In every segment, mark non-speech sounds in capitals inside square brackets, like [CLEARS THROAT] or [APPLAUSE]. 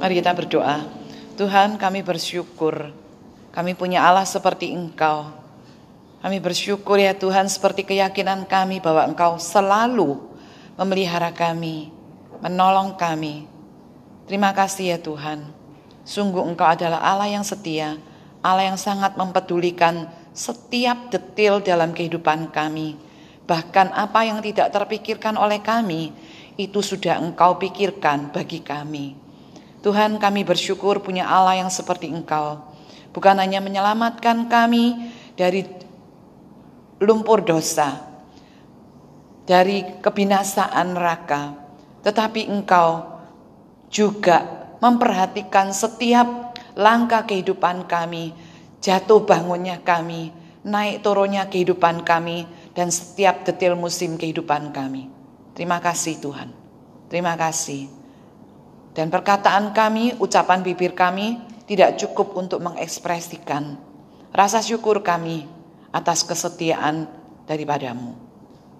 Mari kita berdoa. Tuhan kami bersyukur. Kami punya Allah seperti Engkau. Kami bersyukur ya Tuhan seperti keyakinan kami bahwa Engkau selalu memelihara kami, menolong kami. Terima kasih ya Tuhan. Sungguh Engkau adalah Allah yang setia, Allah yang sangat mempedulikan setiap detil dalam kehidupan kami. Bahkan apa yang tidak terpikirkan oleh kami, itu sudah Engkau pikirkan bagi kami. Tuhan kami bersyukur punya Allah yang seperti Engkau. Bukan hanya menyelamatkan kami dari lumpur dosa, dari kebinasaan neraka, tetapi Engkau juga memperhatikan setiap langkah kehidupan kami, jatuh bangunnya kami, naik turunnya kehidupan kami, dan setiap detil musim kehidupan kami. Terima kasih Tuhan. Terima kasih. Dan perkataan kami, ucapan bibir kami tidak cukup untuk mengekspresikan rasa syukur kami atas kesetiaan daripadamu.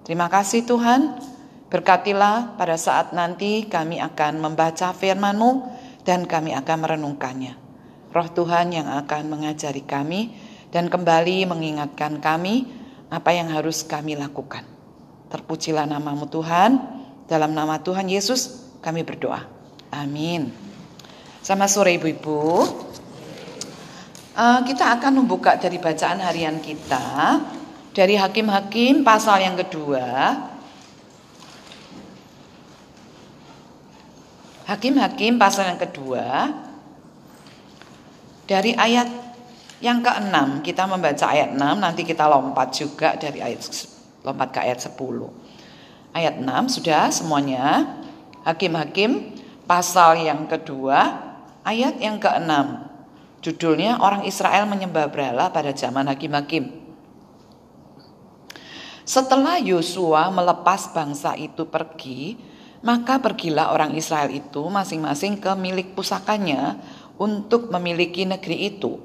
Terima kasih Tuhan. Berkatilah pada saat nanti kami akan membaca firman-Mu dan kami akan merenungkannya. Roh Tuhan yang akan mengajari kami dan kembali mengingatkan kami apa yang harus kami lakukan. Terpujilah namamu Tuhan. Dalam nama Tuhan Yesus kami berdoa. Amin. Sama sore ibu-ibu. Uh, kita akan membuka dari bacaan harian kita. Dari Hakim-Hakim pasal yang kedua. Hakim-Hakim pasal yang kedua. Dari ayat yang ke-6 kita membaca ayat 6 nanti kita lompat juga dari ayat lompat ke ayat 10 ayat 6 sudah semuanya. Hakim-hakim pasal yang kedua ayat yang ke-6. Judulnya orang Israel menyembah berhala pada zaman hakim-hakim. Setelah Yosua melepas bangsa itu pergi, maka pergilah orang Israel itu masing-masing ke milik pusakanya untuk memiliki negeri itu.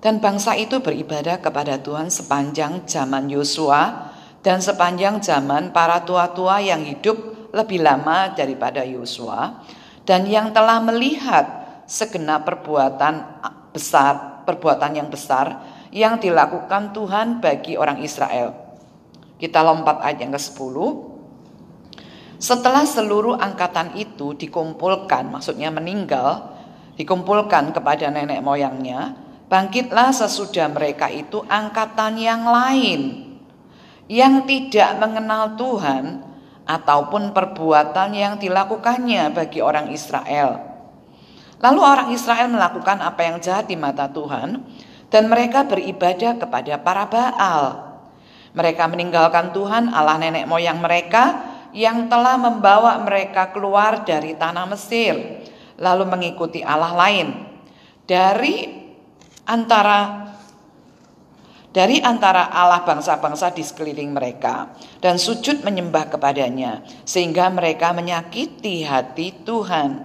Dan bangsa itu beribadah kepada Tuhan sepanjang zaman Yosua dan sepanjang zaman para tua-tua yang hidup lebih lama daripada Yosua dan yang telah melihat segenap perbuatan besar, perbuatan yang besar yang dilakukan Tuhan bagi orang Israel. Kita lompat ayat yang ke-10. Setelah seluruh angkatan itu dikumpulkan, maksudnya meninggal, dikumpulkan kepada nenek moyangnya, bangkitlah sesudah mereka itu angkatan yang lain yang tidak mengenal Tuhan ataupun perbuatan yang dilakukannya bagi orang Israel. Lalu orang Israel melakukan apa yang jahat di mata Tuhan dan mereka beribadah kepada para Baal. Mereka meninggalkan Tuhan Allah nenek moyang mereka yang telah membawa mereka keluar dari tanah Mesir lalu mengikuti Allah lain dari antara dari antara Allah bangsa-bangsa di sekeliling mereka dan sujud menyembah kepadanya sehingga mereka menyakiti hati Tuhan.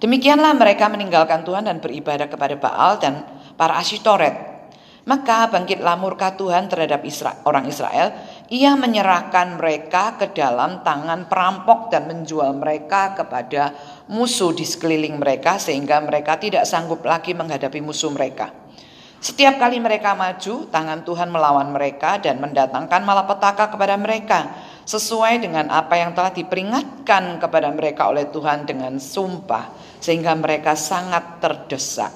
Demikianlah mereka meninggalkan Tuhan dan beribadah kepada Baal dan para Asyitoret. Maka bangkitlah murka Tuhan terhadap Isra orang Israel. Ia menyerahkan mereka ke dalam tangan perampok dan menjual mereka kepada musuh di sekeliling mereka sehingga mereka tidak sanggup lagi menghadapi musuh mereka. Setiap kali mereka maju, tangan Tuhan melawan mereka dan mendatangkan malapetaka kepada mereka, sesuai dengan apa yang telah diperingatkan kepada mereka oleh Tuhan dengan sumpah, sehingga mereka sangat terdesak.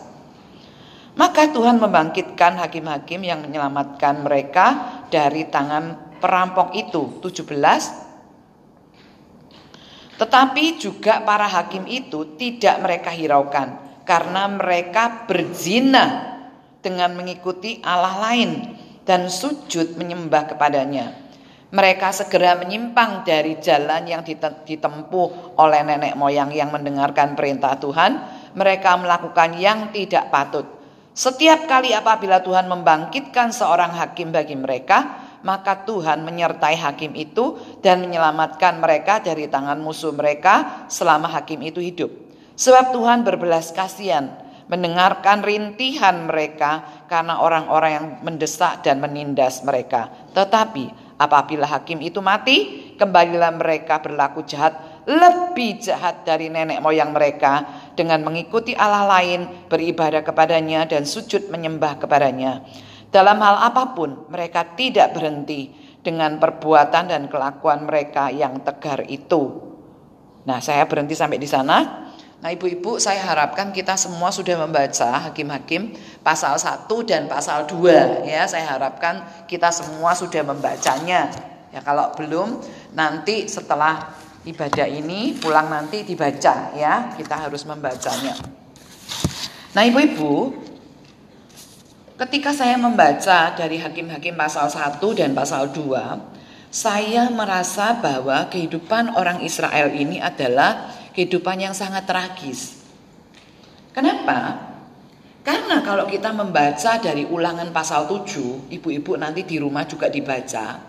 Maka Tuhan membangkitkan hakim-hakim yang menyelamatkan mereka dari tangan perampok itu. 17 Tetapi juga para hakim itu tidak mereka hiraukan karena mereka berzina dengan mengikuti Allah lain dan sujud menyembah kepadanya. Mereka segera menyimpang dari jalan yang ditempuh oleh nenek moyang yang mendengarkan perintah Tuhan. Mereka melakukan yang tidak patut. Setiap kali apabila Tuhan membangkitkan seorang hakim bagi mereka, maka Tuhan menyertai hakim itu dan menyelamatkan mereka dari tangan musuh mereka selama hakim itu hidup. Sebab Tuhan berbelas kasihan mendengarkan rintihan mereka karena orang-orang yang mendesak dan menindas mereka. Tetapi apabila hakim itu mati, kembalilah mereka berlaku jahat lebih jahat dari nenek moyang mereka dengan mengikuti Allah lain, beribadah kepadanya dan sujud menyembah kepadanya. Dalam hal apa pun mereka tidak berhenti dengan perbuatan dan kelakuan mereka yang tegar itu. Nah, saya berhenti sampai di sana. Nah ibu-ibu saya harapkan kita semua sudah membaca hakim-hakim pasal 1 dan pasal 2 ya saya harapkan kita semua sudah membacanya. Ya kalau belum nanti setelah ibadah ini pulang nanti dibaca ya. Kita harus membacanya. Nah ibu-ibu ketika saya membaca dari hakim-hakim pasal 1 dan pasal 2 saya merasa bahwa kehidupan orang Israel ini adalah kehidupan yang sangat tragis. Kenapa? Karena kalau kita membaca dari ulangan pasal 7, ibu-ibu nanti di rumah juga dibaca.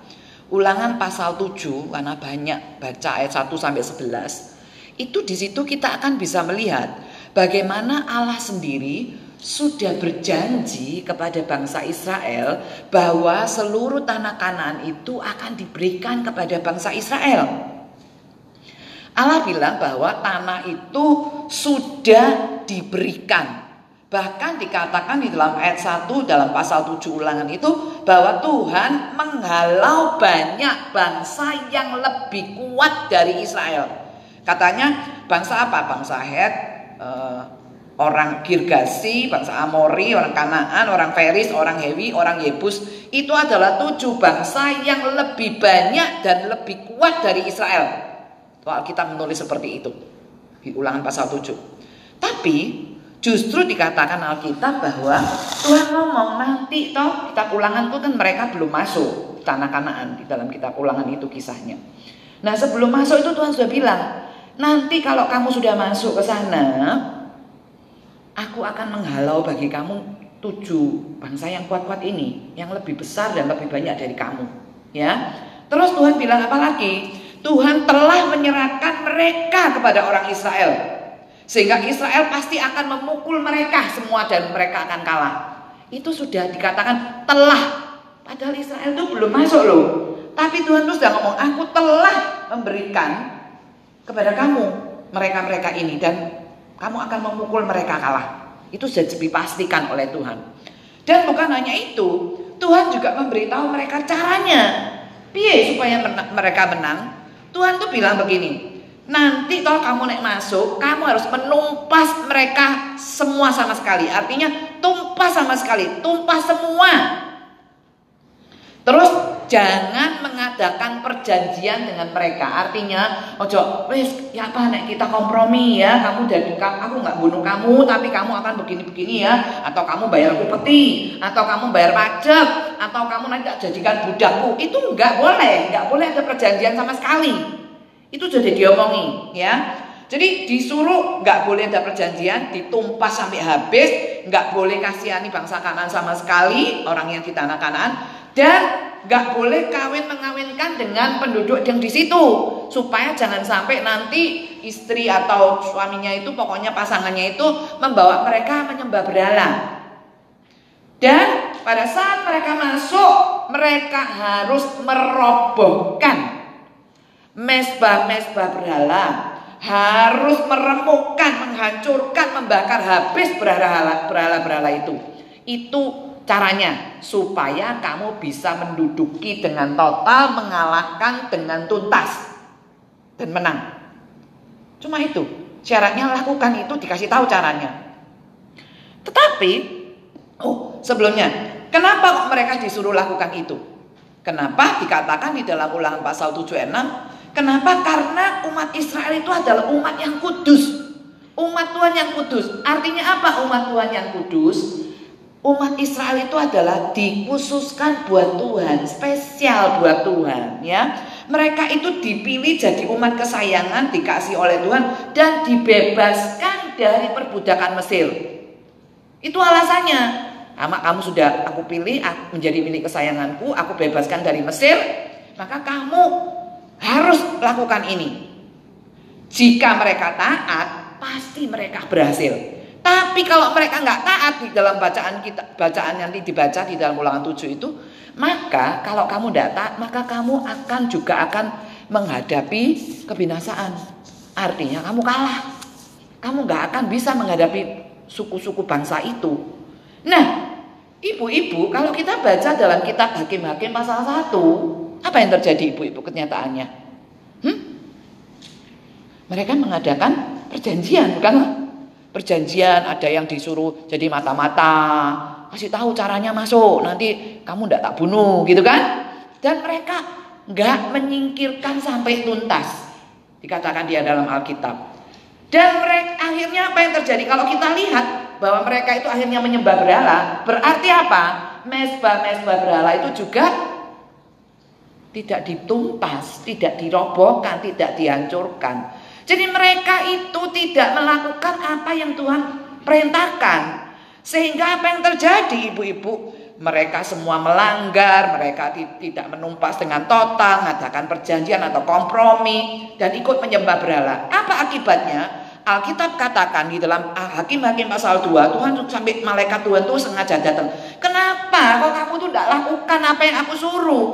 Ulangan pasal 7 karena banyak baca ayat 1 sampai 11. Itu di situ kita akan bisa melihat bagaimana Allah sendiri sudah berjanji kepada bangsa Israel bahwa seluruh tanah Kanaan itu akan diberikan kepada bangsa Israel. Allah bilang bahwa tanah itu sudah diberikan. Bahkan dikatakan di dalam ayat 1 dalam pasal 7 ulangan itu bahwa Tuhan menghalau banyak bangsa yang lebih kuat dari Israel. Katanya bangsa apa? Bangsa Het, eh, orang Girgasi, bangsa Amori, orang Kanaan, orang Feris, orang Hewi, orang Yebus. Itu adalah tujuh bangsa yang lebih banyak dan lebih kuat dari Israel. Soal kita menulis seperti itu di ulangan pasal 7. Tapi justru dikatakan Alkitab bahwa Tuhan ngomong nanti toh kitab ulangan itu kan mereka belum masuk tanah kanaan di dalam kitab ulangan itu kisahnya. Nah sebelum masuk itu Tuhan sudah bilang nanti kalau kamu sudah masuk ke sana aku akan menghalau bagi kamu tujuh bangsa yang kuat-kuat ini yang lebih besar dan lebih banyak dari kamu ya terus Tuhan bilang apa lagi Tuhan telah menyerahkan mereka kepada orang Israel. Sehingga Israel pasti akan memukul mereka semua dan mereka akan kalah. Itu sudah dikatakan telah. Padahal Israel itu belum masuk loh. Tapi Tuhan itu sudah ngomong, aku telah memberikan kepada kamu mereka-mereka ini. Dan kamu akan memukul mereka kalah. Itu sudah dipastikan oleh Tuhan. Dan bukan hanya itu, Tuhan juga memberitahu mereka caranya. Piye supaya mereka menang? Tuhan tuh bilang begini, nanti kalau kamu naik masuk, kamu harus menumpas mereka semua sama sekali. Artinya tumpah sama sekali, tumpah semua. Terus jangan mengadakan perjanjian dengan mereka. Artinya, ojo, wes, ya apa nek kita kompromi ya. Kamu dari aku nggak bunuh kamu, tapi kamu akan begini-begini ya. Atau kamu bayar upeti, atau kamu bayar pajak, atau kamu nanti jadikan budakku. Itu nggak boleh, nggak boleh ada perjanjian sama sekali. Itu sudah diomongi, ya. Jadi disuruh nggak boleh ada perjanjian, ditumpas sampai habis, nggak boleh kasihani bangsa kanan sama sekali orang yang di tanah kanan dan nggak boleh kawin mengawinkan dengan penduduk yang di situ supaya jangan sampai nanti istri atau suaminya itu pokoknya pasangannya itu membawa mereka menyembah berhala dan pada saat mereka masuk mereka harus merobohkan mesbah-mesbah berhala harus meremukkan, menghancurkan, membakar habis berhala-berhala itu. Itu Caranya supaya kamu bisa menduduki dengan total, mengalahkan dengan tuntas dan menang. Cuma itu. Syaratnya lakukan itu dikasih tahu caranya. Tetapi oh, sebelumnya, kenapa kok mereka disuruh lakukan itu? Kenapa dikatakan di dalam ulangan pasal 76? Kenapa? Karena umat Israel itu adalah umat yang kudus. Umat Tuhan yang kudus. Artinya apa umat Tuhan yang kudus? umat Israel itu adalah dikhususkan buat Tuhan, spesial buat Tuhan, ya. Mereka itu dipilih jadi umat kesayangan, dikasih oleh Tuhan dan dibebaskan dari perbudakan Mesir. Itu alasannya. Ama kamu sudah aku pilih menjadi milik kesayanganku, aku bebaskan dari Mesir, maka kamu harus lakukan ini. Jika mereka taat, pasti mereka berhasil. Tapi kalau mereka nggak taat di dalam bacaan kita, bacaan yang dibaca di dalam ulangan tujuh itu, maka kalau kamu tidak taat, maka kamu akan juga akan menghadapi kebinasaan. artinya kamu kalah. Kamu nggak akan bisa menghadapi suku-suku bangsa itu. Nah, ibu-ibu kalau kita baca dalam kitab Hakim-Hakim pasal 1, apa yang terjadi ibu-ibu kenyataannya? Hmm? Mereka mengadakan perjanjian, bukan? Perjanjian ada yang disuruh jadi mata-mata, kasih tahu caranya masuk, nanti kamu ndak tak bunuh, gitu kan? Dan mereka nggak menyingkirkan sampai tuntas. Dikatakan dia dalam Alkitab. Dan mereka akhirnya apa yang terjadi? Kalau kita lihat bahwa mereka itu akhirnya menyembah berhala, berarti apa? Mesbah-mesbah berhala itu juga tidak ditumpas, tidak dirobohkan, tidak dihancurkan. Jadi mereka itu tidak melakukan apa yang Tuhan perintahkan. Sehingga apa yang terjadi ibu-ibu? Mereka semua melanggar, mereka tidak menumpas dengan total, mengadakan perjanjian atau kompromi, dan ikut menyembah berhala. Apa akibatnya? Alkitab katakan di dalam Hakim-Hakim pasal 2, Tuhan sampai malaikat Tuhan tuh sengaja datang. Kenapa kok kamu tuh tidak lakukan apa yang aku suruh?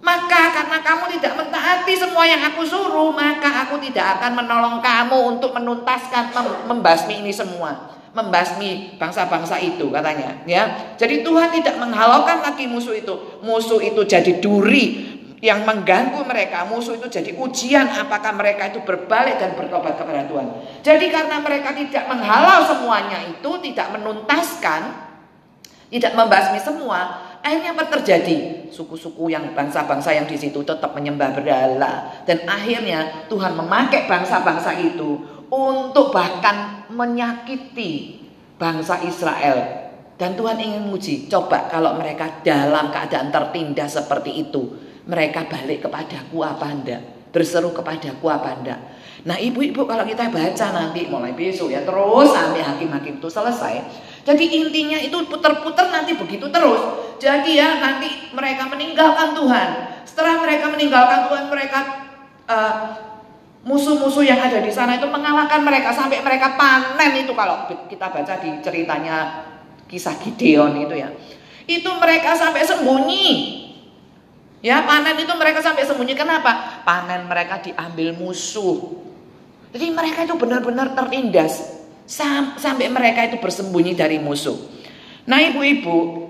Maka karena kamu tidak mentaati semua yang aku suruh, maka aku tidak akan menolong kamu untuk menuntaskan, membasmi ini semua membasmi bangsa-bangsa itu katanya ya. Jadi Tuhan tidak menghalaukan lagi musuh itu. Musuh itu jadi duri yang mengganggu mereka. Musuh itu jadi ujian apakah mereka itu berbalik dan bertobat kepada Tuhan. Jadi karena mereka tidak menghalau semuanya itu, tidak menuntaskan, tidak membasmi semua, akhirnya apa terjadi? Suku-suku yang bangsa-bangsa yang di situ tetap menyembah berhala dan akhirnya Tuhan memakai bangsa-bangsa itu untuk bahkan menyakiti bangsa Israel. Dan Tuhan ingin menguji, coba kalau mereka dalam keadaan tertindas seperti itu, mereka balik kepadaku apa anda? Berseru kepadaku apa anda? Nah ibu-ibu kalau kita baca nanti mulai besok ya terus sampai hakim-hakim itu selesai. Jadi intinya itu putar-putar nanti begitu terus. Jadi ya nanti mereka meninggalkan Tuhan. Setelah mereka meninggalkan Tuhan mereka uh, musuh-musuh yang ada di sana itu mengalahkan mereka sampai mereka panen itu kalau kita baca di ceritanya kisah Gideon itu ya. Itu mereka sampai sembunyi. Ya, panen itu mereka sampai sembunyi. Kenapa? Panen mereka diambil musuh. Jadi mereka itu benar-benar tertindas sampai mereka itu bersembunyi dari musuh. Nah, ibu-ibu,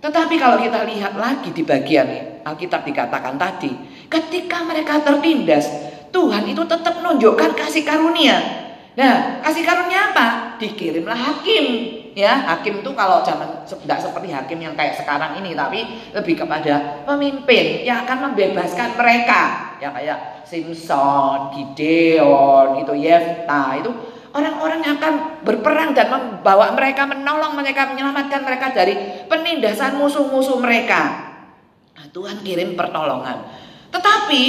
tetapi kalau kita lihat lagi di bagian Alkitab dikatakan tadi, ketika mereka tertindas, Tuhan itu tetap menunjukkan kasih karunia. Nah, kasih karunia apa? Dikirimlah hakim. Ya, hakim itu kalau zaman tidak seperti hakim yang kayak sekarang ini, tapi lebih kepada pemimpin yang akan membebaskan mereka. Ya kayak Simpson, Gideon, itu Yefta, itu orang-orang yang akan berperang dan membawa mereka menolong mereka menyelamatkan mereka dari penindasan musuh-musuh mereka. Nah, Tuhan kirim pertolongan. Tetapi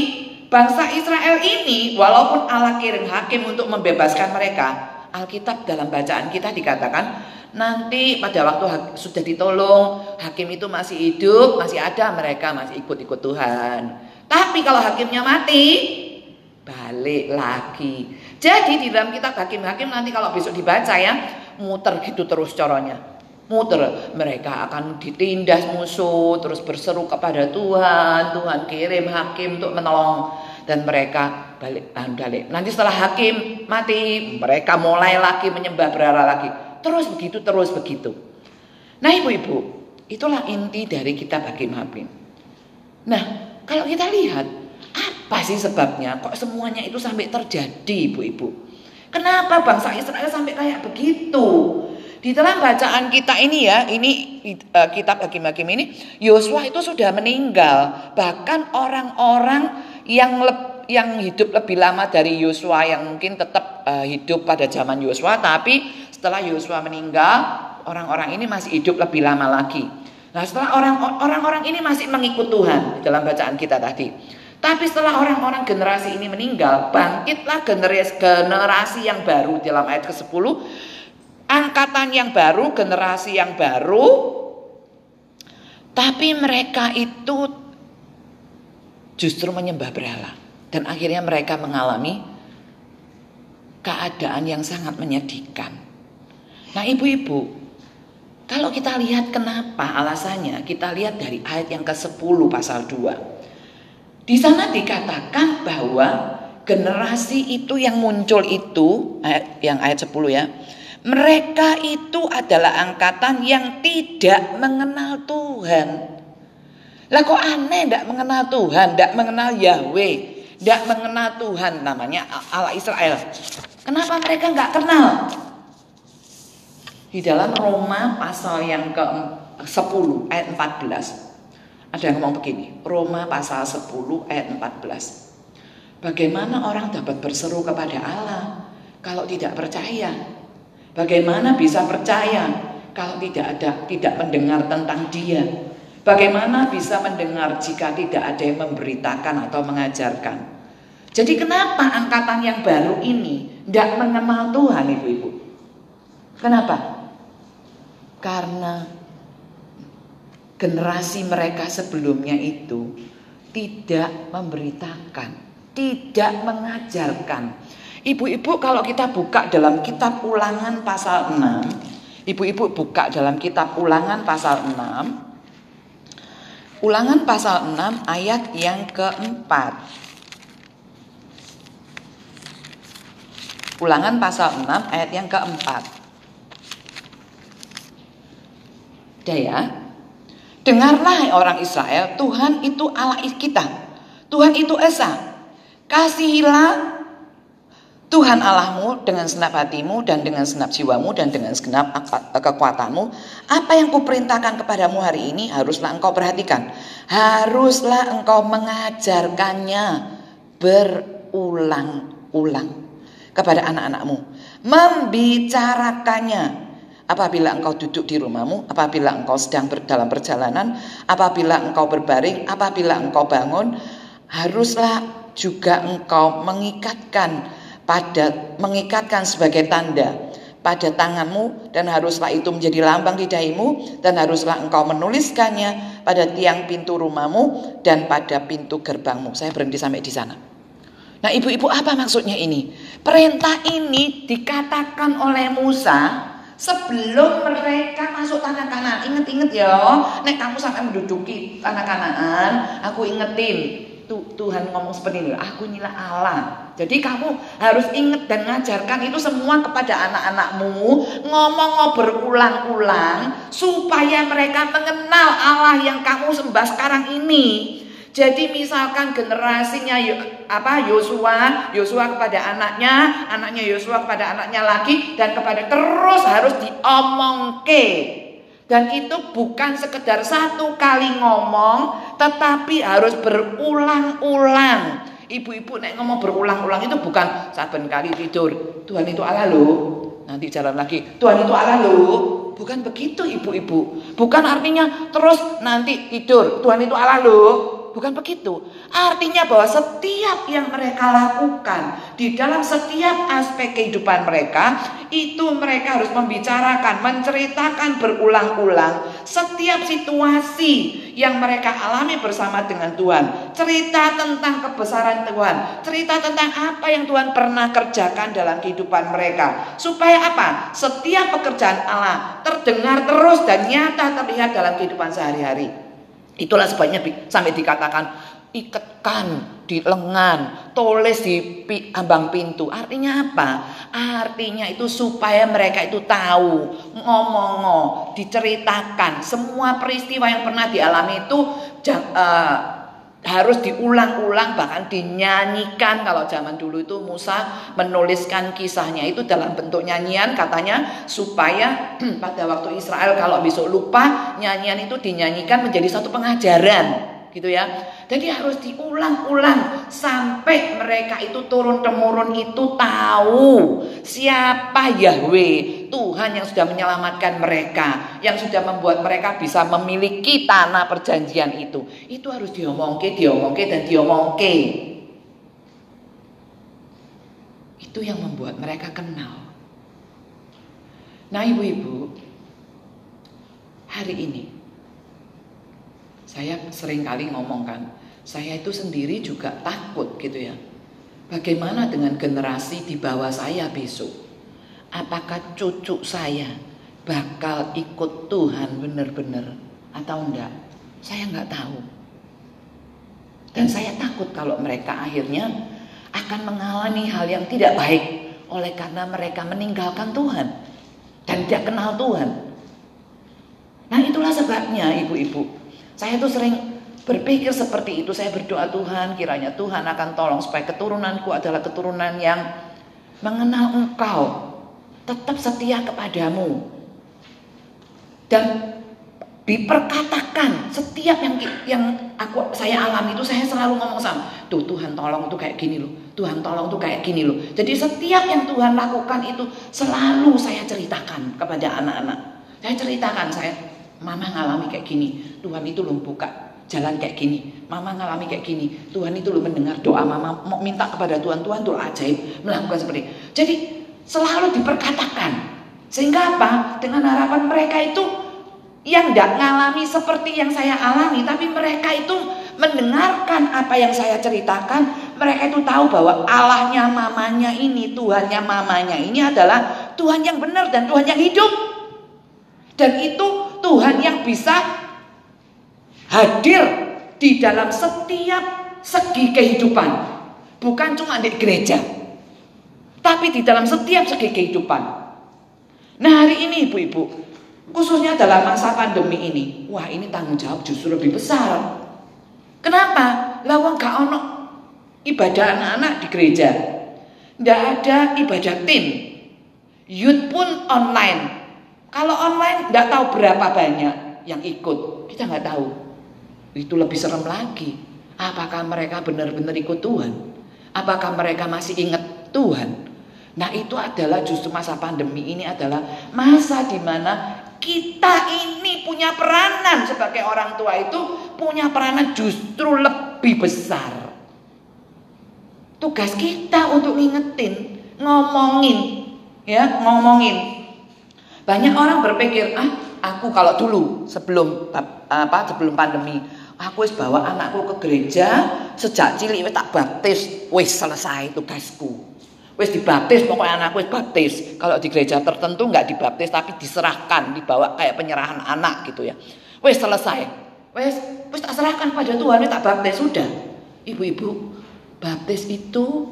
bangsa Israel ini walaupun Allah kirim hakim untuk membebaskan mereka, Alkitab dalam bacaan kita dikatakan nanti pada waktu sudah ditolong, hakim itu masih hidup, masih ada mereka masih ikut-ikut Tuhan. Tapi kalau hakimnya mati, balik lagi. Jadi di dalam kitab hakim-hakim nanti kalau besok dibaca ya, muter gitu terus corongnya muter mereka akan ditindas musuh terus berseru kepada Tuhan Tuhan kirim hakim untuk menolong dan mereka balik balik nanti setelah hakim mati mereka mulai lagi menyembah berhala lagi terus begitu terus begitu. Nah ibu-ibu itulah inti dari kitab hakim-hakim nah kalau kita lihat apa sih sebabnya kok semuanya itu sampai terjadi ibu-ibu? Kenapa bangsa Israel sampai kayak begitu? Di dalam bacaan kita ini ya, ini uh, kitab Hakim-Hakim ini, Yosua itu sudah meninggal. Bahkan orang-orang yang le, yang hidup lebih lama dari Yosua yang mungkin tetap uh, hidup pada zaman Yosua, tapi setelah Yosua meninggal, orang-orang ini masih hidup lebih lama lagi. Nah, setelah orang-orang ini masih mengikut Tuhan dalam bacaan kita tadi. Tapi setelah orang-orang generasi ini meninggal, bangkitlah generasi, generasi yang baru dalam ayat ke-10 angkatan yang baru, generasi yang baru, tapi mereka itu justru menyembah berhala. Dan akhirnya mereka mengalami keadaan yang sangat menyedihkan. Nah ibu-ibu, kalau kita lihat kenapa alasannya, kita lihat dari ayat yang ke-10 pasal 2. Di sana dikatakan bahwa generasi itu yang muncul itu ayat, yang ayat 10 ya. Mereka itu adalah angkatan yang tidak mengenal Tuhan. Lah kok aneh tidak mengenal Tuhan, tidak mengenal Yahweh, tidak mengenal Tuhan namanya Allah Israel. Kenapa mereka nggak kenal? Di dalam Roma pasal yang ke 10 ayat 14 ada yang ngomong begini, Roma pasal 10 ayat 14. Bagaimana orang dapat berseru kepada Allah kalau tidak percaya? Bagaimana bisa percaya kalau tidak ada tidak mendengar tentang Dia? Bagaimana bisa mendengar jika tidak ada yang memberitakan atau mengajarkan? Jadi kenapa angkatan yang baru ini tidak mengenal Tuhan ibu-ibu? Kenapa? Karena generasi mereka sebelumnya itu tidak memberitakan tidak mengajarkan. Ibu-ibu kalau kita buka dalam kitab ulangan pasal 6, ibu-ibu buka dalam kitab ulangan pasal 6, ulangan pasal 6 ayat yang keempat. Ulangan pasal 6 ayat yang keempat. Daya, dengarlah orang Israel, Tuhan itu Allah kita. Tuhan itu Esa. Kasihilah Tuhan Allahmu dengan senap hatimu dan dengan senap jiwamu dan dengan segenap kekuatanmu. Apa yang kuperintahkan kepadamu hari ini haruslah engkau perhatikan. Haruslah engkau mengajarkannya berulang-ulang kepada anak-anakmu. Membicarakannya apabila engkau duduk di rumahmu, apabila engkau sedang dalam perjalanan, apabila engkau berbaring, apabila engkau bangun, haruslah juga engkau mengikatkan pada mengikatkan sebagai tanda pada tanganmu dan haruslah itu menjadi lambang di dahimu dan haruslah engkau menuliskannya pada tiang pintu rumahmu dan pada pintu gerbangmu. Saya berhenti sampai di sana. Nah, ibu-ibu apa maksudnya ini? Perintah ini dikatakan oleh Musa sebelum mereka masuk tanah kanan. Ingat-ingat ya, nek kamu sampai menduduki tanah kanaan, aku ingetin Tuhan ngomong seperti ini, aku inilah Allah. Jadi kamu harus ingat dan ngajarkan itu semua kepada anak-anakmu, ngomong berulang-ulang supaya mereka mengenal Allah yang kamu sembah sekarang ini. Jadi misalkan generasinya apa Yosua, Yosua kepada anaknya, anaknya Yosua kepada anaknya lagi dan kepada terus harus diomongke dan itu bukan sekedar satu kali ngomong, tetapi harus berulang-ulang. Ibu-ibu nek ngomong berulang-ulang itu bukan saben kali tidur. Tuhan itu Allah loh. Nanti jalan lagi. Tuhan itu Allah loh. Bukan begitu ibu-ibu. Bukan artinya terus nanti tidur. Tuhan itu Allah loh. Bukan begitu. Artinya bahwa setiap yang mereka lakukan di dalam setiap aspek kehidupan mereka itu mereka harus membicarakan, menceritakan berulang-ulang setiap situasi yang mereka alami bersama dengan Tuhan. Cerita tentang kebesaran Tuhan, cerita tentang apa yang Tuhan pernah kerjakan dalam kehidupan mereka. Supaya apa? Setiap pekerjaan Allah terdengar terus dan nyata terlihat dalam kehidupan sehari-hari. Itulah sebabnya sampai dikatakan ikatkan di lengan, tulis di ambang pintu. Artinya apa? Artinya itu supaya mereka itu tahu, ngomong, diceritakan semua peristiwa yang pernah dialami itu uh, harus diulang-ulang bahkan dinyanyikan. Kalau zaman dulu itu Musa menuliskan kisahnya itu dalam bentuk nyanyian katanya supaya [CLEARS THROAT] pada waktu Israel kalau besok lupa nyanyian itu dinyanyikan menjadi satu pengajaran gitu ya. Jadi harus diulang-ulang sampai mereka itu turun temurun itu tahu siapa Yahweh, Tuhan yang sudah menyelamatkan mereka, yang sudah membuat mereka bisa memiliki tanah perjanjian itu. Itu harus diomongke, diomongke dan diomongke. Itu yang membuat mereka kenal. Nah, ibu-ibu, hari ini saya sering kali ngomongkan, saya itu sendiri juga takut gitu ya. Bagaimana dengan generasi di bawah saya besok? Apakah cucu saya bakal ikut Tuhan benar-benar atau enggak? Saya enggak tahu. Dan saya takut kalau mereka akhirnya akan mengalami hal yang tidak baik oleh karena mereka meninggalkan Tuhan dan tidak kenal Tuhan. Nah itulah sebabnya ibu-ibu. Saya tuh sering berpikir seperti itu. Saya berdoa Tuhan kiranya Tuhan akan tolong supaya keturunanku adalah keturunan yang mengenal Engkau. Tetap setia kepadamu. Dan diperkatakan setiap yang yang aku saya alami itu saya selalu ngomong sama tuh Tuhan tolong tuh kayak gini loh Tuhan tolong tuh kayak gini loh jadi setiap yang Tuhan lakukan itu selalu saya ceritakan kepada anak-anak saya ceritakan saya mama ngalami kayak gini Tuhan itu loh buka jalan kayak gini. Mama ngalami kayak gini. Tuhan itu loh mendengar doa mama. Mau minta kepada Tuhan Tuhan tuh ajaib melakukan seperti itu. jadi selalu diperkatakan. Sehingga apa? Dengan harapan mereka itu yang tidak ngalami seperti yang saya alami, tapi mereka itu mendengarkan apa yang saya ceritakan, mereka itu tahu bahwa Allahnya mamanya ini, Tuhannya mamanya ini adalah Tuhan yang benar dan Tuhan yang hidup. Dan itu Tuhan yang bisa hadir di dalam setiap segi kehidupan. Bukan cuma di gereja. Tapi di dalam setiap segi kehidupan. Nah hari ini ibu-ibu, Khususnya dalam masa pandemi ini. Wah ini tanggung jawab justru lebih besar. Kenapa? Lawang gak ono ibadah anak-anak di gereja. Tidak ada ibadah tim. Youth pun online. Kalau online tidak tahu berapa banyak yang ikut. Kita nggak tahu. Itu lebih serem lagi. Apakah mereka benar-benar ikut Tuhan? Apakah mereka masih ingat Tuhan? Nah itu adalah justru masa pandemi ini adalah masa di mana kita ini punya peranan sebagai orang tua itu punya peranan justru lebih besar. Tugas kita untuk ngingetin, ngomongin, ya ngomongin. Banyak orang berpikir, ah aku kalau dulu sebelum apa sebelum pandemi, aku wis bawa anakku ke gereja sejak cilik wis tak baptis, wis selesai tugasku. Wis dibaptis pokoknya anak wis baptis. Kalau di gereja tertentu nggak dibaptis tapi diserahkan, dibawa kayak penyerahan anak gitu ya. Wis selesai. Wis wis tak serahkan pada Tuhan, wis tak baptis sudah. Ibu-ibu, baptis itu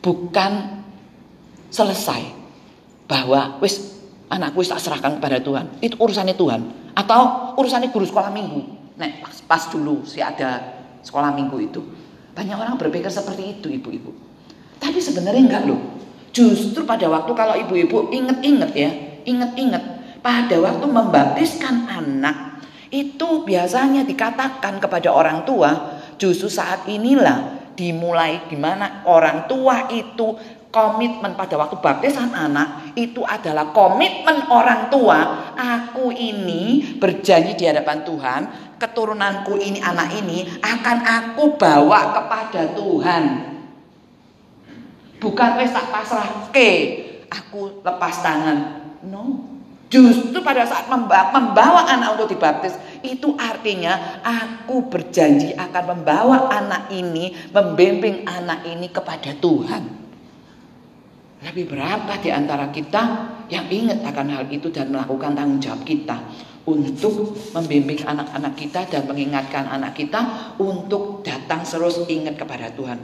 bukan selesai bahwa wis anakku wis tak serahkan kepada Tuhan. Itu urusannya Tuhan atau urusannya guru sekolah minggu. Nek pas, pas dulu sih ada sekolah minggu itu. Banyak orang berpikir seperti itu, ibu-ibu. Tapi sebenarnya enggak loh. Justru pada waktu kalau ibu-ibu inget-inget ya, inget-inget pada waktu membaptiskan anak itu biasanya dikatakan kepada orang tua justru saat inilah dimulai gimana orang tua itu komitmen pada waktu baptisan anak itu adalah komitmen orang tua aku ini berjanji di hadapan Tuhan keturunanku ini anak ini akan aku bawa kepada Tuhan Bukan wes tak ke aku lepas tangan. No. Justru pada saat membawa anak untuk dibaptis itu artinya aku berjanji akan membawa anak ini, membimbing anak ini kepada Tuhan. Tapi berapa di antara kita yang ingat akan hal itu dan melakukan tanggung jawab kita untuk membimbing anak-anak kita dan mengingatkan anak kita untuk datang terus ingat kepada Tuhan.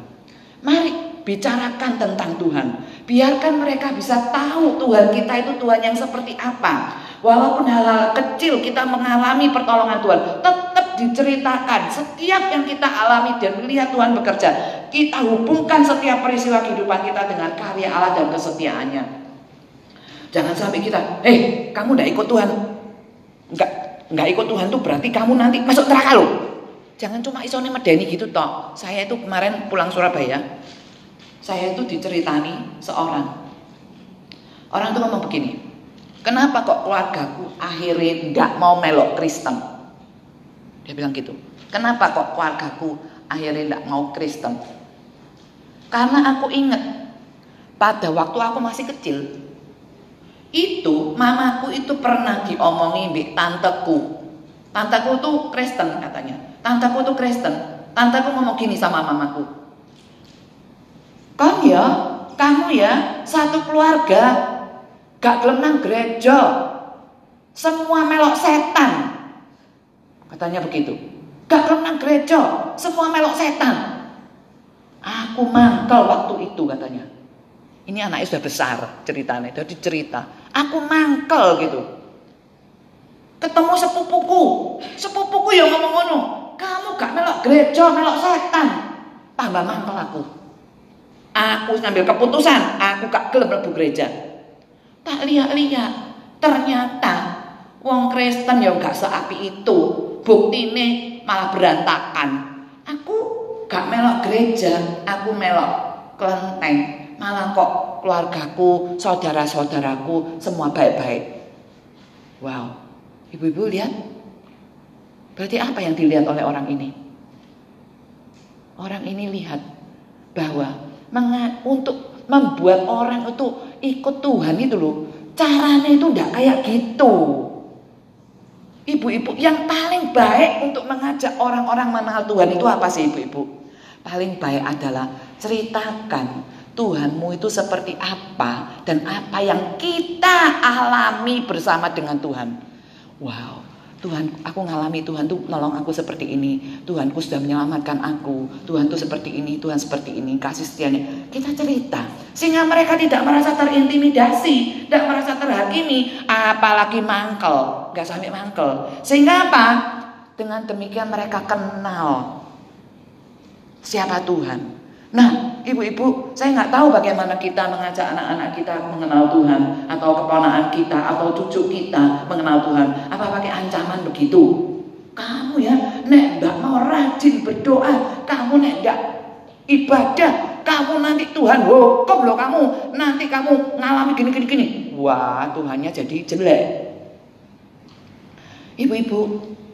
Mari bicarakan tentang Tuhan. Biarkan mereka bisa tahu Tuhan kita itu Tuhan yang seperti apa. Walaupun hal-hal kecil kita mengalami pertolongan Tuhan, tetap diceritakan setiap yang kita alami dan melihat Tuhan bekerja. Kita hubungkan setiap peristiwa kehidupan kita dengan karya Allah dan kesetiaannya. Jangan sampai kita, eh kamu tidak ikut Tuhan, enggak enggak ikut Tuhan tuh berarti kamu nanti masuk neraka loh. Jangan cuma isone medeni gitu toh. Saya itu kemarin pulang Surabaya, saya itu diceritani seorang. Orang itu ngomong begini, kenapa kok keluargaku akhirnya nggak mau melok Kristen? Dia bilang gitu. Kenapa kok keluargaku akhirnya nggak mau Kristen? Karena aku ingat pada waktu aku masih kecil, itu mamaku itu pernah diomongi di tanteku. Tanteku tuh Kristen katanya. Tanteku tuh Kristen. Tanteku ngomong gini sama mamaku. Kan ya, kamu ya satu keluarga gak gelem nang gereja. Semua melok setan. Katanya begitu. Gak gelem nang gereja, semua melok setan. Aku mangkel waktu itu katanya. Ini anaknya sudah besar ceritanya, jadi cerita. Aku mangkel gitu. Ketemu sepupuku, sepupuku yang ngomong ngono. Kamu gak melok gereja, melok setan. Tambah mangkel aku. Aku ngambil keputusan, aku gak gelem mlebu gereja. Tak lihat-lihat, ternyata wong Kristen yang gak seapi itu, buktine malah berantakan. Gak melok gereja, aku melok kelenteng. Malah kok keluargaku, saudara-saudaraku semua baik-baik. Wow, ibu-ibu lihat. Berarti apa yang dilihat oleh orang ini? Orang ini lihat bahwa untuk membuat orang itu ikut Tuhan itu loh. Caranya itu enggak kayak gitu. Ibu-ibu yang paling baik untuk mengajak orang-orang mengenal Tuhan itu apa sih ibu-ibu? Paling baik adalah ceritakan Tuhanmu itu seperti apa dan apa yang kita alami bersama dengan Tuhan. Wow, Tuhan, aku ngalami Tuhan tuh nolong aku seperti ini. Tuhanku sudah menyelamatkan aku. Tuhan tuh seperti ini, Tuhan seperti ini. Kasih setianya. Kita cerita. Sehingga mereka tidak merasa terintimidasi. Tidak merasa terhakimi. Apalagi mangkel. Gak sampai mangkel. Sehingga apa? Dengan demikian mereka kenal. Siapa Tuhan. Nah, ibu-ibu, saya nggak tahu bagaimana kita mengajak anak-anak kita mengenal Tuhan, atau keponakan kita, atau cucu kita mengenal Tuhan. Apa pakai ancaman begitu? Kamu ya, nek nggak mau rajin berdoa, kamu nek nggak ibadah, kamu nanti Tuhan hukum loh kamu, nanti kamu ngalami gini gini gini. Wah, Tuhannya jadi jelek. Ibu-ibu,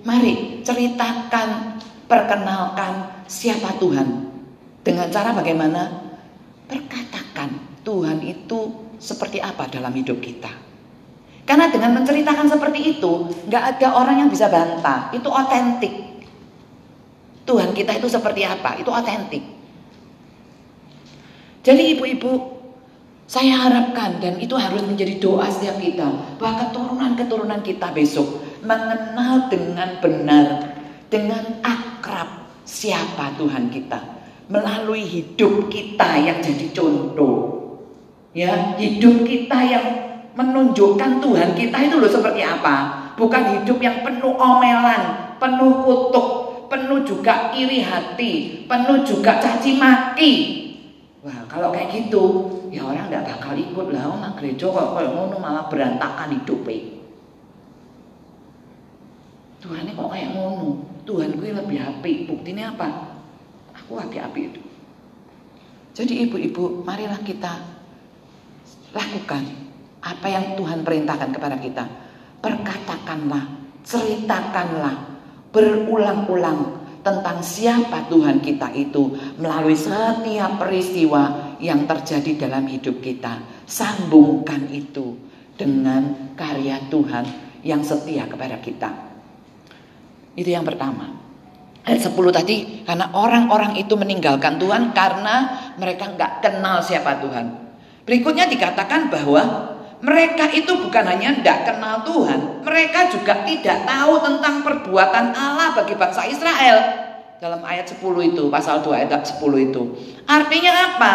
mari ceritakan, perkenalkan siapa Tuhan dengan cara bagaimana? Perkatakan Tuhan itu seperti apa dalam hidup kita. Karena dengan menceritakan seperti itu, nggak ada orang yang bisa bantah. Itu otentik. Tuhan kita itu seperti apa? Itu otentik. Jadi ibu-ibu, saya harapkan dan itu harus menjadi doa setiap kita bahwa keturunan-keturunan kita besok mengenal dengan benar, dengan akrab siapa Tuhan kita melalui hidup kita yang jadi contoh. Ya, hidup kita yang menunjukkan Tuhan kita itu loh seperti apa. Bukan hidup yang penuh omelan, penuh kutuk, penuh juga iri hati, penuh juga caci maki. Wah, kalau kayak gitu, ya orang tidak bakal ikut lah. Orang gereja kok kayak ngono malah berantakan hidupnya. Tuhan ini kok kayak ngono. Tuhan gue lebih happy. Buktinya apa? Aku api-api itu. Jadi ibu-ibu, marilah kita lakukan apa yang Tuhan perintahkan kepada kita. Perkatakanlah, ceritakanlah, berulang-ulang tentang siapa Tuhan kita itu melalui setiap peristiwa yang terjadi dalam hidup kita. Sambungkan itu dengan karya Tuhan yang setia kepada kita. Itu yang pertama. Ayat 10 tadi, karena orang-orang itu meninggalkan Tuhan karena mereka nggak kenal siapa Tuhan. Berikutnya dikatakan bahwa mereka itu bukan hanya tidak kenal Tuhan, mereka juga tidak tahu tentang perbuatan Allah bagi bangsa Israel. Dalam ayat 10 itu, pasal 2 ayat 10 itu. Artinya apa?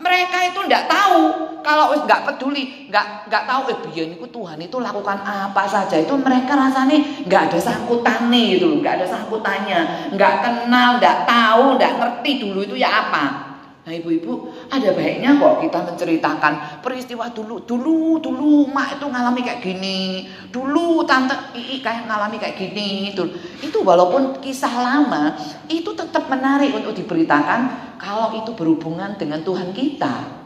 Mereka itu tidak tahu. Kalau nggak peduli, nggak nggak tahu eh biar itu Tuhan itu lakukan apa saja. Itu mereka rasanya nggak ada sangkutannya itu, nggak ada sangkutannya, nggak kenal, nggak tahu, nggak ngerti dulu itu ya apa. Nah ibu-ibu ada baiknya kok kita menceritakan peristiwa dulu dulu dulu mak itu ngalami kayak gini dulu tante Ii kayak ngalami kayak gini itu itu walaupun kisah lama itu tetap menarik untuk diberitakan kalau itu berhubungan dengan Tuhan kita.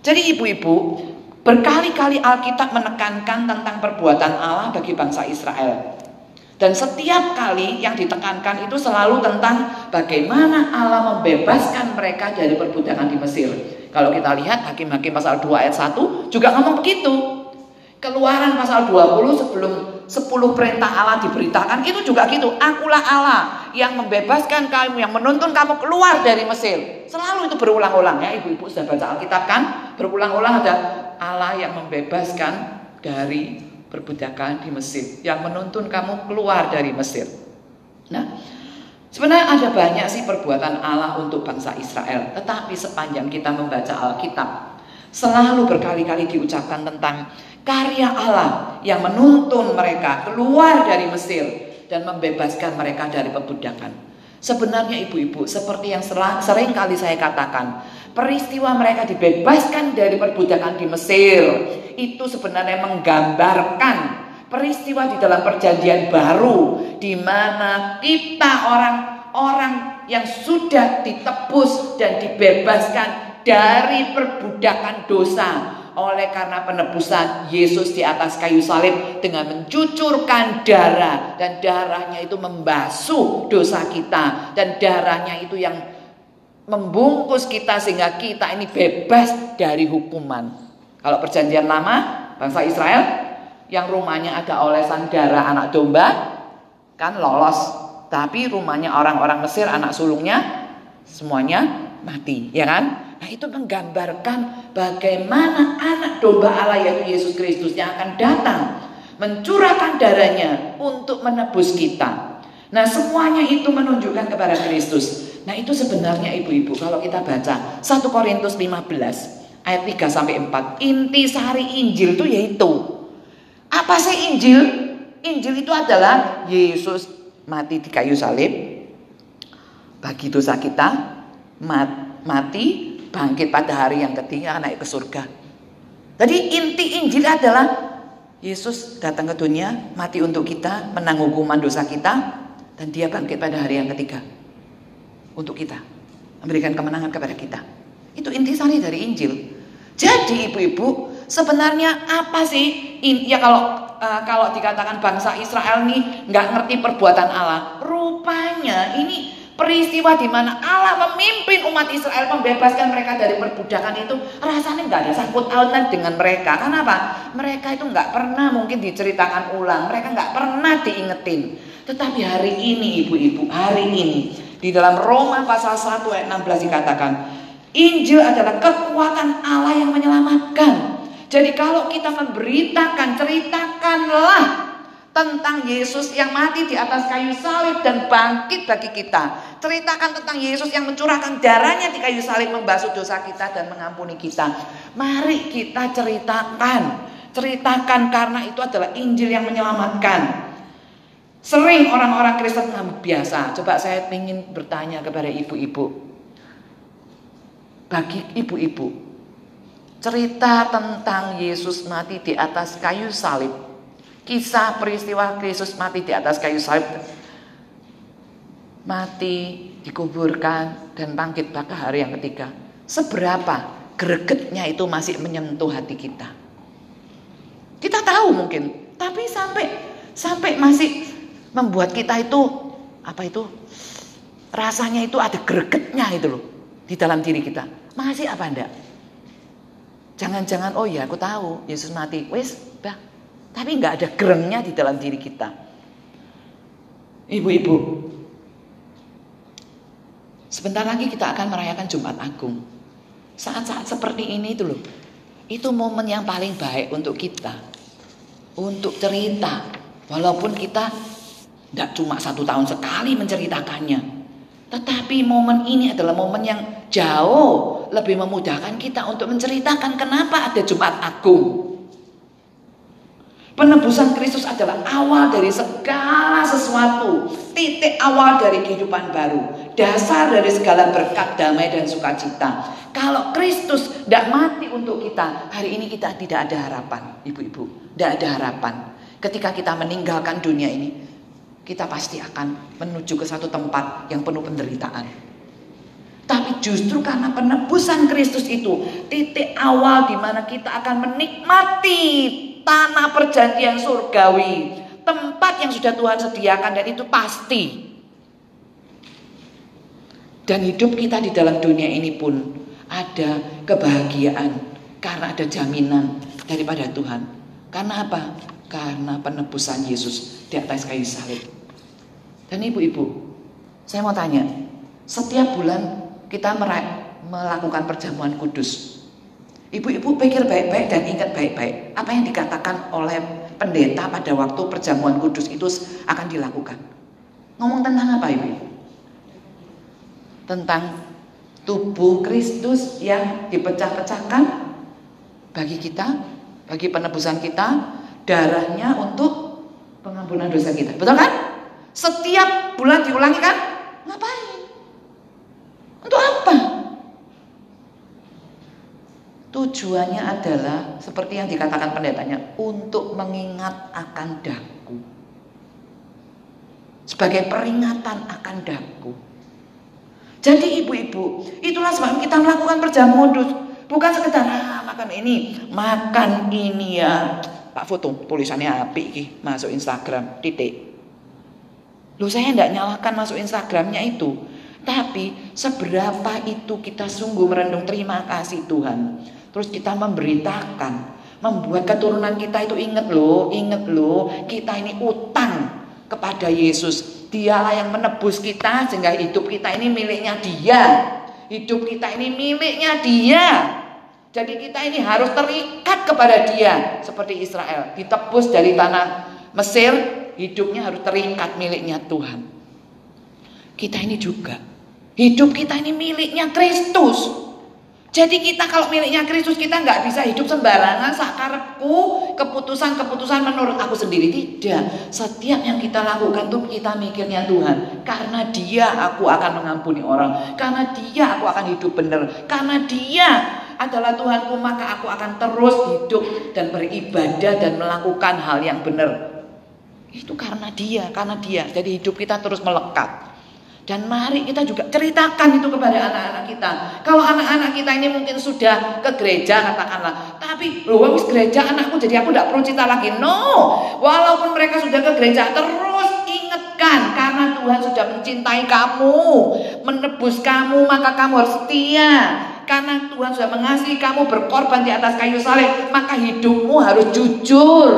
Jadi ibu-ibu berkali-kali Alkitab menekankan tentang perbuatan Allah bagi bangsa Israel. Dan setiap kali yang ditekankan itu selalu tentang bagaimana Allah membebaskan mereka dari perbudakan di Mesir. Kalau kita lihat Hakim-Hakim pasal 2 ayat 1 juga ngomong begitu. Keluaran pasal 20 sebelum 10 perintah Allah diberitakan itu juga gitu. Akulah Allah yang membebaskan kamu, yang menuntun kamu keluar dari Mesir. Selalu itu berulang-ulang ya. Ibu-ibu sudah baca Alkitab kan? Berulang-ulang ada Allah yang membebaskan dari perbudakan di Mesir yang menuntun kamu keluar dari Mesir. Nah, Sebenarnya ada banyak sih perbuatan Allah untuk bangsa Israel, tetapi sepanjang kita membaca Alkitab, selalu berkali-kali diucapkan tentang karya Allah yang menuntun mereka keluar dari Mesir dan membebaskan mereka dari perbudakan. Sebenarnya ibu-ibu, seperti yang sering kali saya katakan, peristiwa mereka dibebaskan dari perbudakan di Mesir. Itu sebenarnya menggambarkan peristiwa di dalam perjanjian baru di mana kita orang-orang yang sudah ditebus dan dibebaskan dari perbudakan dosa oleh karena penebusan Yesus di atas kayu salib dengan mencucurkan darah dan darahnya itu membasuh dosa kita dan darahnya itu yang membungkus kita sehingga kita ini bebas dari hukuman. Kalau perjanjian lama bangsa Israel yang rumahnya ada olesan darah anak domba kan lolos tapi rumahnya orang-orang Mesir anak sulungnya semuanya mati ya kan nah itu menggambarkan bagaimana anak domba Allah yaitu Yesus Kristus yang akan datang mencurahkan darahnya untuk menebus kita nah semuanya itu menunjukkan kepada Kristus nah itu sebenarnya ibu-ibu kalau kita baca 1 Korintus 15 ayat 3 sampai 4 inti sari Injil itu yaitu apa sih Injil? Injil itu adalah Yesus mati di kayu salib bagi dosa kita, mati, bangkit pada hari yang ketiga naik ke surga. Jadi inti Injil adalah Yesus datang ke dunia, mati untuk kita, menang hukuman dosa kita, dan dia bangkit pada hari yang ketiga untuk kita, memberikan kemenangan kepada kita. Itu inti sari dari Injil. Jadi ibu-ibu, Sebenarnya apa sih? ya kalau uh, kalau dikatakan bangsa Israel nih nggak ngerti perbuatan Allah, rupanya ini peristiwa di mana Allah memimpin umat Israel membebaskan mereka dari perbudakan itu rasanya nggak ada sangkut pautan dengan mereka. Kenapa? Mereka itu nggak pernah mungkin diceritakan ulang, mereka nggak pernah diingetin. Tetapi hari ini ibu-ibu, hari ini di dalam Roma pasal 1 ayat 16 dikatakan, Injil adalah kekuatan Allah yang menyelamatkan. Jadi kalau kita memberitakan, ceritakanlah tentang Yesus yang mati di atas kayu salib dan bangkit bagi kita. Ceritakan tentang Yesus yang mencurahkan darahnya di kayu salib membasuh dosa kita dan mengampuni kita. Mari kita ceritakan. Ceritakan karena itu adalah Injil yang menyelamatkan. Sering orang-orang Kristen biasa. Coba saya ingin bertanya kepada ibu-ibu. Bagi ibu-ibu, cerita tentang Yesus mati di atas kayu salib. Kisah peristiwa Yesus mati di atas kayu salib. Mati, dikuburkan, dan bangkit pada hari yang ketiga. Seberapa gregetnya itu masih menyentuh hati kita. Kita tahu mungkin, tapi sampai sampai masih membuat kita itu apa itu rasanya itu ada gregetnya itu loh di dalam diri kita. Masih apa enggak? Jangan-jangan oh ya aku tahu Yesus mati. Wes, dah. Tapi nggak ada gerengnya di dalam diri kita. Ibu-ibu, sebentar lagi kita akan merayakan Jumat Agung. Saat-saat seperti ini itu loh, itu momen yang paling baik untuk kita. Untuk cerita, walaupun kita tidak cuma satu tahun sekali menceritakannya. Tetapi momen ini adalah momen yang jauh lebih memudahkan kita untuk menceritakan kenapa ada Jumat Agung. Penebusan Kristus adalah awal dari segala sesuatu, titik awal dari kehidupan baru, dasar dari segala berkat damai dan sukacita. Kalau Kristus tidak mati untuk kita, hari ini kita tidak ada harapan, ibu-ibu, tidak ada harapan. Ketika kita meninggalkan dunia ini, kita pasti akan menuju ke satu tempat yang penuh penderitaan. Tapi justru karena penebusan Kristus itu titik awal di mana kita akan menikmati tanah perjanjian surgawi, tempat yang sudah Tuhan sediakan dan itu pasti. Dan hidup kita di dalam dunia ini pun ada kebahagiaan karena ada jaminan daripada Tuhan. Karena apa? Karena penebusan Yesus di atas kayu salib. Dan ibu-ibu, saya mau tanya, setiap bulan kita melakukan perjamuan kudus. Ibu-ibu pikir baik-baik dan ingat baik-baik apa yang dikatakan oleh pendeta pada waktu perjamuan kudus itu akan dilakukan. Ngomong tentang apa ibu? tentang tubuh Kristus yang dipecah-pecahkan bagi kita, bagi penebusan kita, darahnya untuk pengampunan dosa kita. Betul kan? Setiap bulan diulangi kan? Ngapain? Untuk apa? Tujuannya adalah seperti yang dikatakan pendetanya untuk mengingat akan daku. Sebagai peringatan akan daku. Jadi ibu-ibu, itulah sebab kita melakukan perjalanan modus. Bukan sekedar ah, makan ini, makan ini ya. Pak foto tulisannya api ki masuk Instagram titik. Lu saya tidak nyalakan masuk Instagramnya itu. Tapi seberapa itu kita sungguh merendung terima kasih Tuhan. Terus kita memberitakan. Membuat keturunan kita itu ingat loh, ingat loh. Kita ini utang kepada Yesus Dialah yang menebus kita sehingga hidup kita ini miliknya dia. Hidup kita ini miliknya dia. Jadi kita ini harus terikat kepada dia seperti Israel. Ditebus dari tanah Mesir, hidupnya harus terikat miliknya Tuhan. Kita ini juga. Hidup kita ini miliknya Kristus. Jadi kita kalau miliknya Kristus kita nggak bisa hidup sembarangan sakarepku keputusan-keputusan menurut aku sendiri tidak. Setiap yang kita lakukan tuh kita mikirnya Tuhan. Karena Dia aku akan mengampuni orang. Karena Dia aku akan hidup benar. Karena Dia adalah Tuhanku maka aku akan terus hidup dan beribadah dan melakukan hal yang benar. Itu karena Dia, karena Dia. Jadi hidup kita terus melekat. Dan mari kita juga ceritakan itu kepada anak-anak kita. Kalau anak-anak kita ini mungkin sudah ke gereja katakanlah. Tapi loh habis gereja anakku jadi aku tidak perlu cerita lagi. No. Walaupun mereka sudah ke gereja terus ingatkan. Karena Tuhan sudah mencintai kamu. Menebus kamu maka kamu harus setia. Karena Tuhan sudah mengasihi kamu berkorban di atas kayu salib. Maka hidupmu harus jujur.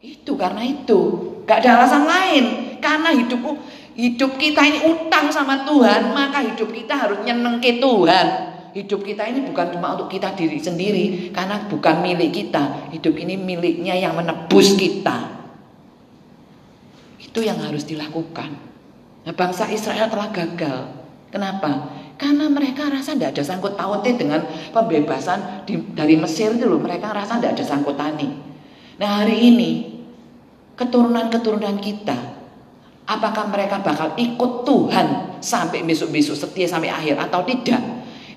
Itu karena itu. Gak ada alasan lain. Karena hidupmu hidup kita ini utang sama Tuhan, maka hidup kita harus nyeneng ke Tuhan. Hidup kita ini bukan cuma untuk kita diri sendiri, karena bukan milik kita. Hidup ini miliknya yang menebus kita. Itu yang harus dilakukan. Nah, bangsa Israel telah gagal. Kenapa? Karena mereka rasa tidak ada sangkut pautnya dengan pembebasan di, dari Mesir itu loh. Mereka rasa tidak ada sangkut tani. Nah hari ini keturunan-keturunan kita Apakah mereka bakal ikut Tuhan sampai besok-besok setia sampai akhir atau tidak?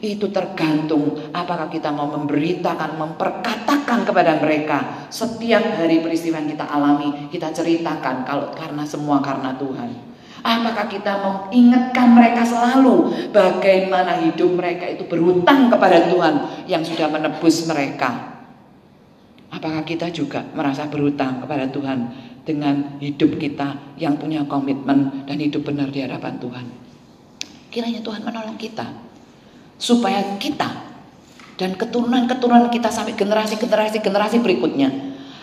Itu tergantung apakah kita mau memberitakan, memperkatakan kepada mereka setiap hari peristiwa yang kita alami, kita ceritakan kalau karena semua karena Tuhan. Apakah kita mengingatkan mereka selalu bagaimana hidup mereka itu berhutang kepada Tuhan yang sudah menebus mereka? Apakah kita juga merasa berhutang kepada Tuhan dengan hidup kita yang punya komitmen dan hidup benar di hadapan Tuhan. Kiranya Tuhan menolong kita supaya kita dan keturunan-keturunan kita sampai generasi-generasi generasi berikutnya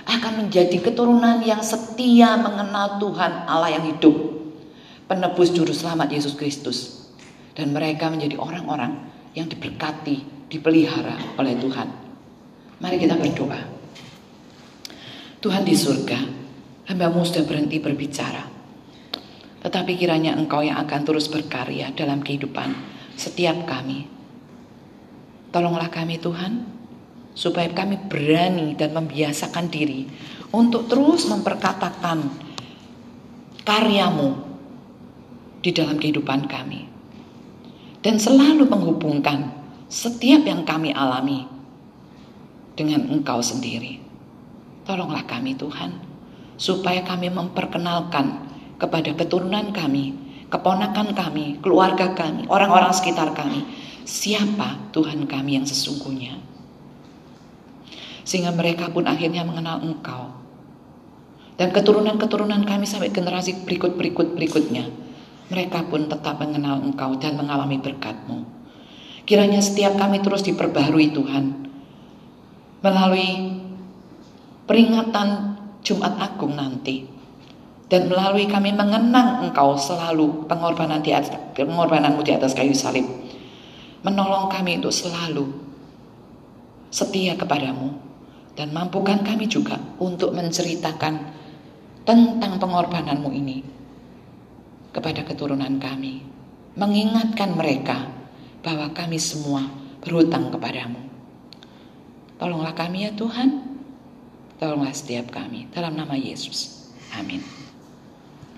akan menjadi keturunan yang setia mengenal Tuhan Allah yang hidup, penebus juru selamat Yesus Kristus dan mereka menjadi orang-orang yang diberkati, dipelihara oleh Tuhan. Mari kita berdoa. Tuhan di surga, Hambamu sudah berhenti berbicara. Tetapi kiranya engkau yang akan terus berkarya dalam kehidupan setiap kami. Tolonglah kami Tuhan, supaya kami berani dan membiasakan diri untuk terus memperkatakan karyamu di dalam kehidupan kami. Dan selalu menghubungkan setiap yang kami alami dengan engkau sendiri. Tolonglah kami Tuhan supaya kami memperkenalkan kepada keturunan kami, keponakan kami, keluarga kami, orang-orang sekitar kami, siapa Tuhan kami yang sesungguhnya. Sehingga mereka pun akhirnya mengenal Engkau. Dan keturunan-keturunan kami sampai generasi berikut-berikut berikutnya, mereka pun tetap mengenal Engkau dan mengalami berkat-Mu. Kiranya setiap kami terus diperbaharui Tuhan melalui peringatan Jumat Agung nanti. Dan melalui kami mengenang engkau selalu pengorbanan di atas, pengorbananmu di atas kayu salib. Menolong kami untuk selalu setia kepadamu. Dan mampukan kami juga untuk menceritakan tentang pengorbananmu ini kepada keturunan kami. mengingatkan mereka bahwa kami semua berhutang kepadamu. Tolonglah kami ya Tuhan, tolonglah setiap kami dalam nama Yesus. Amin.